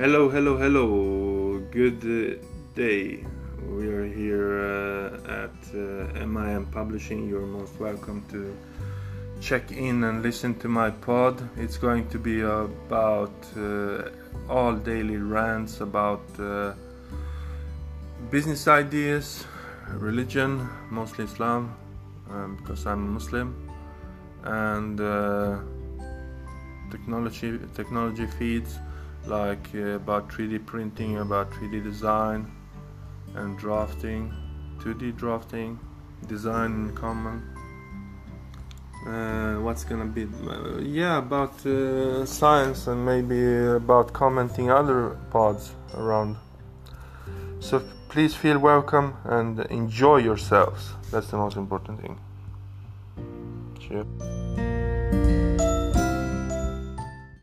Hello, hello, hello. Good uh, day. We are here uh, at uh, MIM Publishing. You're most welcome to check in and listen to my pod. It's going to be about uh, all daily rants about uh, business ideas, religion, mostly Islam, um, because I'm Muslim, and uh, technology technology feeds like uh, about 3D printing, about 3D design and drafting, 2D drafting, design in common. Uh, what's gonna be? Uh, yeah, about uh, science and maybe about commenting other pods around. So please feel welcome and enjoy yourselves. That's the most important thing. Cheers.